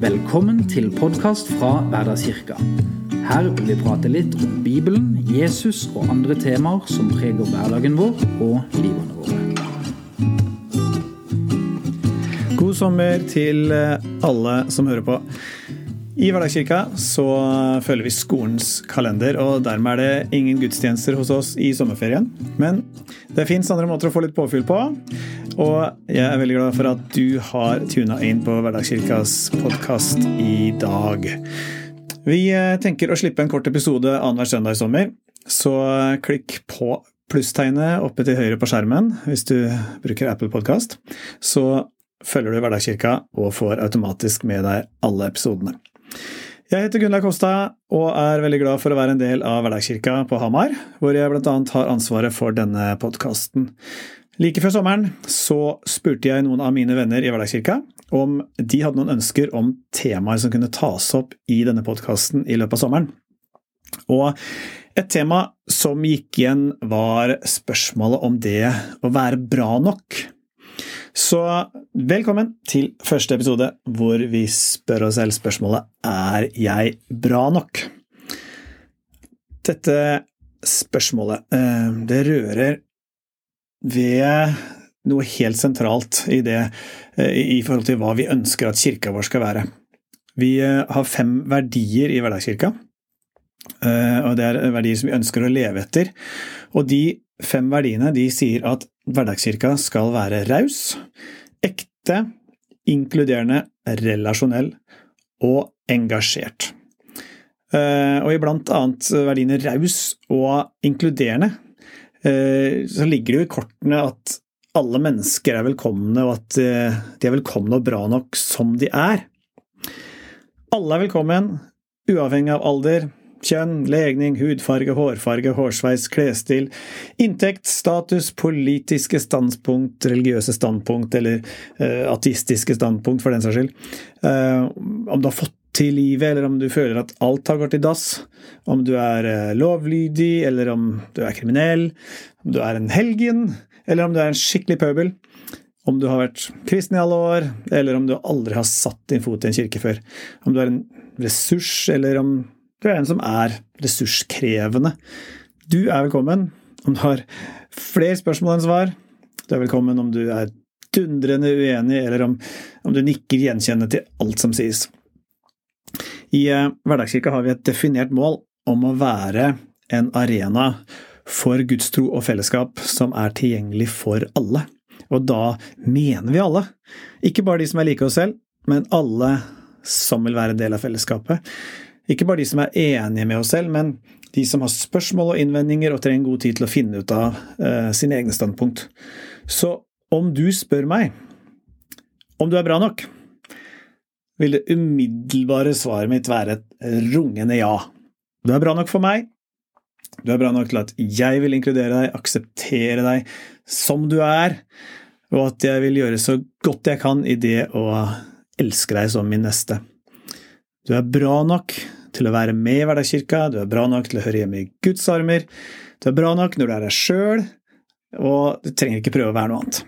Velkommen til podkast fra Hverdagskirka. Her vil vi prate litt om Bibelen, Jesus og andre temaer som preger hverdagen vår og livene våre. God sommer til alle som hører på. I Hverdagskirka så følger vi skolens kalender, og dermed er det ingen gudstjenester hos oss i sommerferien. Men det fins andre måter å få litt påfyll på. Og jeg er veldig glad for at du har tuna inn på Hverdagskirkas podkast i dag. Vi eh, tenker å slippe en kort episode annenhver søndag i sommer, så klikk på plusstegnet oppe til høyre på skjermen hvis du bruker Apple Podkast. Så følger du Hverdagskirka og får automatisk med deg alle episodene. Jeg heter Gunnar Kosta og er veldig glad for å være en del av Hverdagskirka på Hamar, hvor jeg bl.a. har ansvaret for denne podkasten. Like før sommeren så spurte jeg noen av mine venner i Hverdagskirka om de hadde noen ønsker om temaer som kunne tas opp i denne podkasten i løpet av sommeren. Og et tema som gikk igjen, var spørsmålet om det å være bra nok. Så velkommen til første episode hvor vi spør oss selv spørsmålet Er jeg bra nok? Dette spørsmålet, eh, det rører ved noe helt sentralt i det eh, i forhold til hva vi ønsker at kirka vår skal være. Vi eh, har fem verdier i hverdagskirka, og det er verdier som vi ønsker å leve etter. Og de fem verdiene de sier at hverdagskirka skal være raus, ekte, inkluderende, relasjonell og engasjert. Og i blant annet verdiene raus og inkluderende Eh, så ligger det jo i kortene at alle mennesker er velkomne, og at eh, de er velkomne og bra nok som de er. Alle er velkommen, uavhengig av alder, kjønn, legning, hudfarge, hårfarge, hårsveis, klesstil, inntekt, status, politiske standpunkt, religiøse standpunkt eller uh, ateistiske standpunkt, for den saks skyld. Uh, om du har fått til livet, eller om du føler at alt har gått i dass. Om du er uh, lovlydig, eller om du er kriminell. Om du er en helgen, eller om du er en skikkelig pøbel. Om du har vært kristen i alle år, eller om du aldri har satt din fot i en kirke før. Om du er en ressurs, eller om du er en som er ressurskrevende. Du er velkommen. Om du har flere spørsmål enn svar, du er velkommen om du er dundrende uenig, eller om, om du nikker gjenkjennende til alt som sies. I eh, Hverdagskirka har vi et definert mål om å være en arena for gudstro og fellesskap som er tilgjengelig for alle. Og da mener vi alle. Ikke bare de som er like oss selv, men alle som vil være en del av fellesskapet. Ikke bare de som er enige med oss selv, men de som har spørsmål og innvendinger og trenger god tid til å finne ut av uh, sine egne standpunkt. Så om du spør meg om du er bra nok, vil det umiddelbare svaret mitt være et rungende ja. Du er bra nok for meg. Du er bra nok til at jeg vil inkludere deg, akseptere deg som du er, og at jeg vil gjøre så godt jeg kan i det å elske deg som min neste. Du er bra nok til å være med i Hverdagskirka, du er bra nok til å høre hjemme i Guds armer, du er bra nok når du er deg sjøl, og du trenger ikke prøve å være noe annet.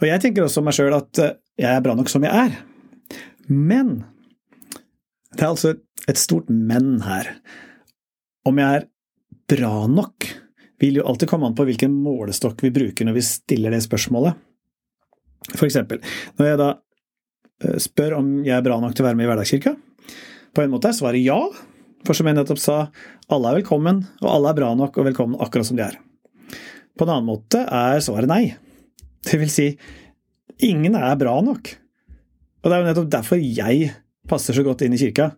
Og jeg tenker også om meg sjøl at jeg er bra nok som jeg er. Men det er altså et stort men her. Om jeg er bra nok, vil jo alltid komme an på hvilken målestokk vi bruker når vi stiller det spørsmålet. For eksempel, når jeg da eh, spør om jeg er bra nok til å være med i Hverdagskirka, på en måte er svaret ja, for som jeg nettopp sa, alle er velkommen, og alle er bra nok og velkommen akkurat som de er. På en annen måte er svaret nei. Det vil si, ingen er bra nok. Og det er jo nettopp derfor jeg passer så godt inn i kirka.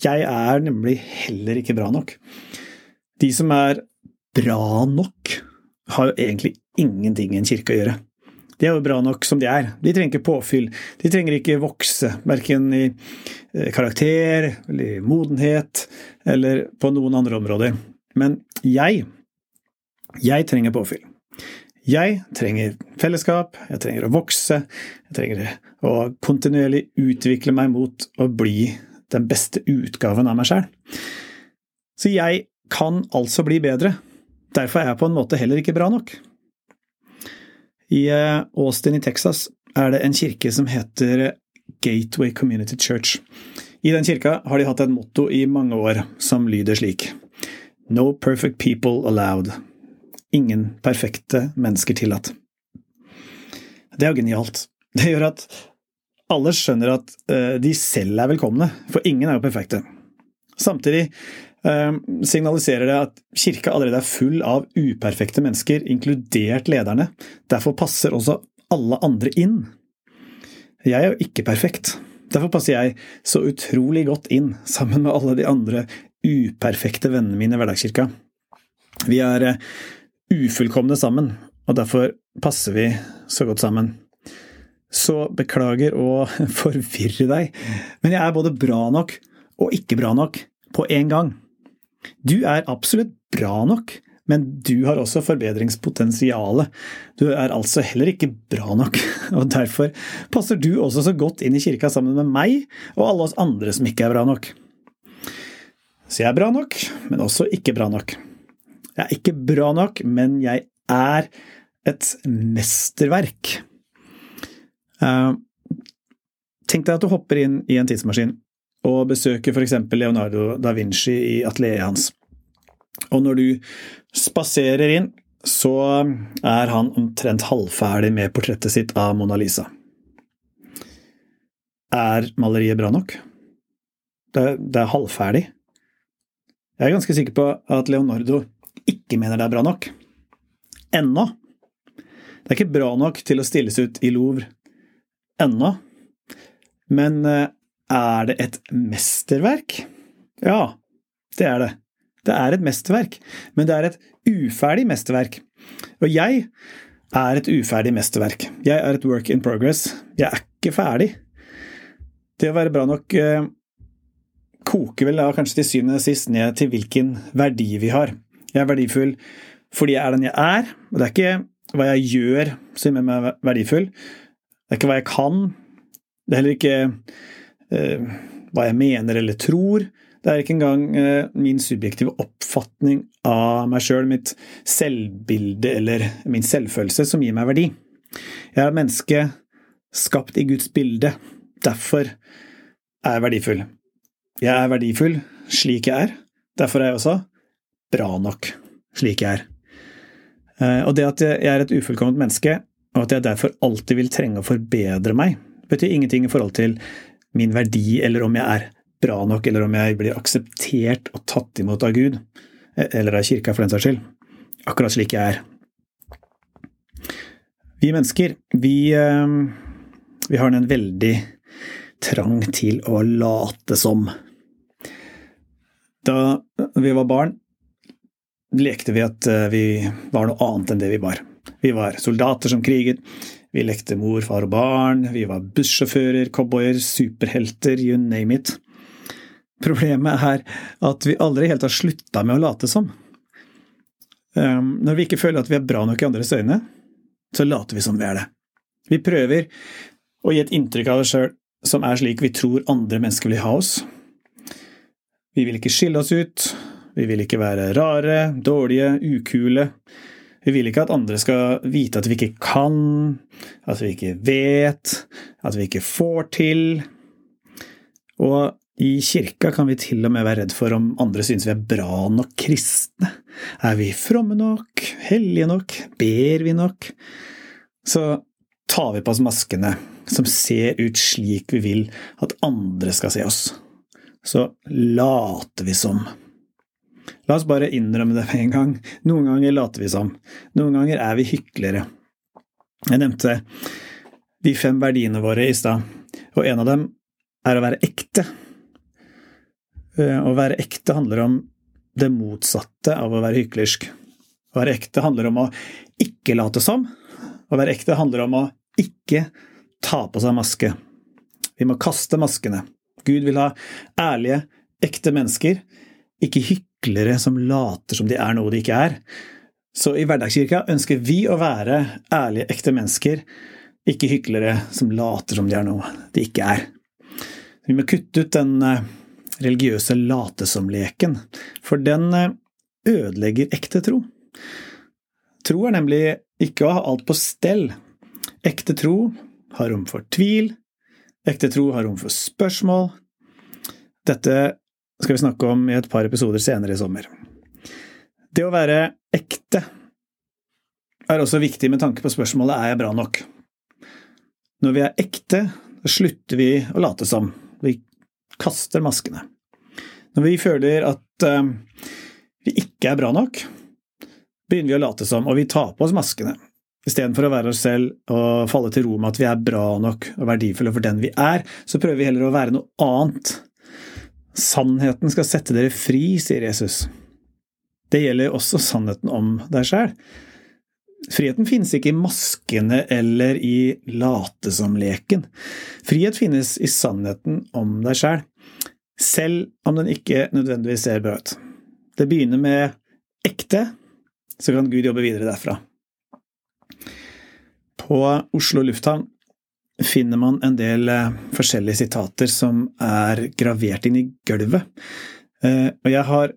Jeg er nemlig heller ikke bra nok. De som er bra nok, har jo egentlig ingenting i en kirke å gjøre. De er jo bra nok som de er. De trenger ikke påfyll. De trenger ikke vokse, verken i eh, karakter eller i modenhet eller på noen andre områder. Men jeg, jeg trenger påfyll. Jeg trenger fellesskap, jeg trenger å vokse, jeg trenger å kontinuerlig utvikle meg mot å bli den beste utgaven av meg sjæl. Så jeg kan altså bli bedre. Derfor er jeg på en måte heller ikke bra nok. I eh, Austin i Texas er det en kirke som heter Gateway Community Church. I den kirka har de hatt et motto i mange år som lyder slik No perfect people allowed. Ingen perfekte mennesker tillatt. Det er jo genialt. Det gjør at alle skjønner at eh, de selv er velkomne, for ingen er jo perfekte. Samtidig signaliserer det at kirka allerede er full av uperfekte mennesker, inkludert lederne. Derfor passer også alle andre inn. Jeg er jo ikke perfekt. Derfor passer jeg så utrolig godt inn sammen med alle de andre uperfekte vennene mine i hverdagskirka. Vi er eh, ufullkomne sammen, og derfor passer vi så godt sammen. Så beklager å forvirre deg, men jeg er både bra nok og ikke bra nok på en gang. Du er absolutt bra nok, men du har også forbedringspotensialet. Du er altså heller ikke bra nok, og derfor passer du også så godt inn i kirka sammen med meg og alle oss andre som ikke er bra nok. Så jeg er bra nok, men også ikke bra nok. Jeg er ikke bra nok, men jeg er et mesterverk. Uh, tenk deg at du hopper inn i en tidsmaskin og besøker f.eks. Leonardo da Vinci i atelieret hans. Og når du spaserer inn, så er han omtrent halvferdig med portrettet sitt av Mona Lisa. Er maleriet bra nok? Det, det er halvferdig. Jeg er ganske sikker på at Leonardo ikke mener det er bra nok. Ennå. Det er ikke bra nok til å stilles ut i Louvre. Ennå. Men eh, er det et mesterverk? Ja, det er det. Det er et mesterverk, men det er et uferdig mesterverk. Og jeg er et uferdig mesterverk. Jeg er et work in progress. Jeg er ikke ferdig. Det å være bra nok eh, koker vel da kanskje til syvende og sist ned til hvilken verdi vi har. Jeg er verdifull fordi jeg er den jeg er, og det er ikke hva jeg gjør som gjør meg verdifull. Det er ikke hva jeg kan. Det er heller ikke hva jeg mener eller tror. Det er ikke engang eh, min subjektive oppfatning av meg sjøl, mitt selvbilde eller min selvfølelse, som gir meg verdi. Jeg er et menneske skapt i Guds bilde. Derfor er jeg verdifull. Jeg er verdifull slik jeg er. Derfor er jeg også bra nok slik jeg er. Eh, og det at jeg er et ufullkomment menneske, og at jeg derfor alltid vil trenge å forbedre meg, betyr ingenting i forhold til min verdi, eller om jeg er bra nok, eller om jeg blir akseptert og tatt imot av Gud, eh, eller av kirka for den saks skyld. Akkurat slik jeg er. Vi mennesker, vi, eh, vi har en veldig trang til å late som. Da vi var barn, lekte vi at eh, vi var noe annet enn det vi var. Vi var soldater som kriget, vi lekte mor, far og barn, vi var bussjåfører, cowboyer, superhelter, you name it. Problemet er at vi aldri helt har slutta med å late som. Ehm, når vi ikke føler at vi er bra nok i andres øyne, så later vi som vi er det. Vi prøver å gi et inntrykk av oss sjøl som er slik vi tror andre mennesker vil ha oss. Vi vil ikke skille oss ut, vi vil ikke være rare, dårlige, ukule. Vi vil ikke at andre skal vite at vi ikke kan, at vi ikke vet, at vi ikke får til. Og i kirka kan vi til og med være redd for om andre synes vi er bra nok kristne. Er vi fromme nok? Hellige nok? Ber vi nok? Så tar vi på oss maskene som ser ut slik vi vil at andre skal se oss. Så later vi som. La oss bare innrømme det med en gang. Noen ganger later vi som. Noen ganger er vi hyklere. Jeg nevnte de fem verdiene våre i stad, og en av dem er å være ekte. Eh, å være ekte handler om det motsatte av å være hyklersk. Å være ekte handler om å ikke late som. Å være ekte handler om å ikke ta på seg maske. Vi må kaste maskene. Gud vil ha ærlige, ekte mennesker, ikke hyklere som later som de er noe de ikke er. Så i Hverdagskirka ønsker vi å være ærlige, ekte mennesker, ikke hyklere som later som de er noe de ikke er. Vi må kutte ut den eh, religiøse late-som-leken, for den eh, ødelegger ekte tro. Tro er nemlig ikke å ha alt på stell. Ekte tro har rom for tvil, Ekte tro har rom for spørsmål. Dette skal vi snakke om i et par episoder senere i sommer. Det å være ekte er også viktig med tanke på spørsmålet er jeg bra nok. Når vi er ekte, slutter vi å late som. Vi kaster maskene. Når vi føler at uh, vi ikke er bra nok, begynner vi å late som, og vi tar på oss maskene. Istedenfor å være oss selv og falle til ro med at vi er bra nok og verdifulle for den vi er, så prøver vi heller å være noe annet. Sannheten skal sette dere fri, sier Jesus. Det gjelder også sannheten om deg sjæl. Friheten finnes ikke i maskene eller i late som-leken. Frihet finnes i sannheten om deg sjæl, selv, selv om den ikke nødvendigvis ser bra ut. Det begynner med ekte, så kan Gud jobbe videre derfra. På Oslo lufthavn finner man en del eh, forskjellige sitater som er gravert inn i gulvet, eh, og jeg har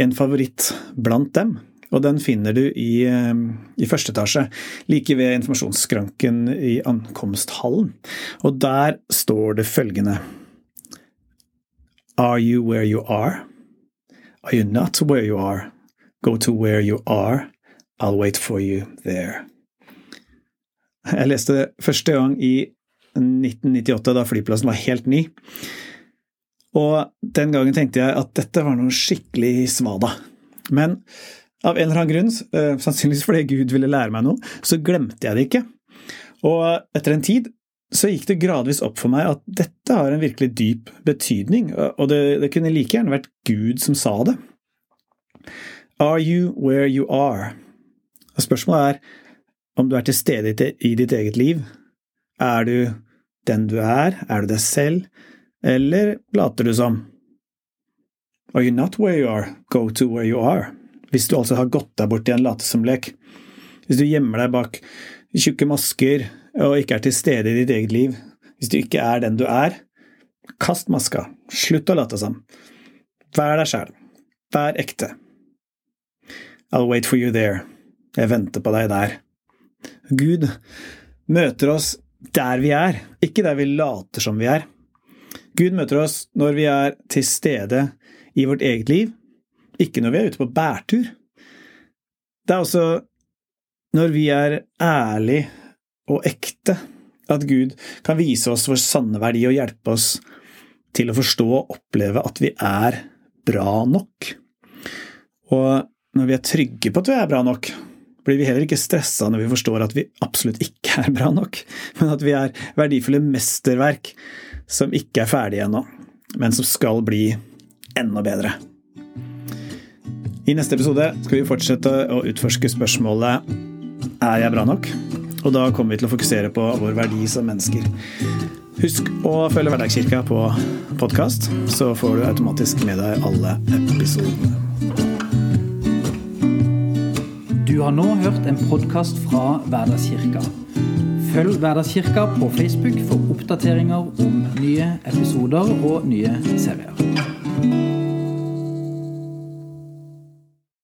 en favoritt blant dem og den finner du i, eh, i første etasje, like ved informasjonsskranken i ankomsthallen. Og der står det følgende Are you where you are? Are you not where you are? Go to where you are. I'll wait for you there. Jeg leste det første gang i 1998, da flyplassen var helt ny. Og den gangen tenkte jeg at dette var noe skikkelig svada. Men av en eller annen grunn, eh, sannsynligvis fordi Gud ville lære meg noe, så glemte jeg det ikke. Og etter en tid så gikk det gradvis opp for meg at dette har en virkelig dyp betydning, og det, det kunne like gjerne vært Gud som sa det. Are you where you are? Og spørsmålet er om du er til stede i ditt eget liv. Er du den du er? Er du deg selv? Eller later du som? Are you not where you are? Go to where you are. Hvis du altså har gått deg bort i en late-som-lek. Hvis du gjemmer deg bak tjukke masker og ikke er til stede i ditt eget liv. Hvis du ikke er den du er, kast maska. Slutt å late som. Vær deg sjæl. Vær ekte. I'll wait for you there. Jeg venter på deg der. Gud møter oss der vi er, ikke der vi later som vi er. Gud møter oss når vi er til stede i vårt eget liv, ikke når vi er ute på bærtur. Det er også når vi er ærlige og ekte, at Gud kan vise oss vår sanne verdi og hjelpe oss til å forstå og oppleve at vi er bra nok. Og når vi er trygge på at vi er bra nok, blir vi heller ikke stressa når vi forstår at vi absolutt ikke er bra nok, men at vi er verdifulle mesterverk som ikke er ferdige ennå, men som skal bli enda bedre. I neste episode skal vi fortsette å utforske spørsmålet Er jeg bra nok? Og da kommer vi til å fokusere på vår verdi som mennesker. Husk å følge Hverdagskirka på podkast, så får du automatisk med deg alle episodene. Du har nå hørt en podkast fra Hverdagskirka. Følg Hverdagskirka på Facebook for oppdateringer om nye episoder og nye serier.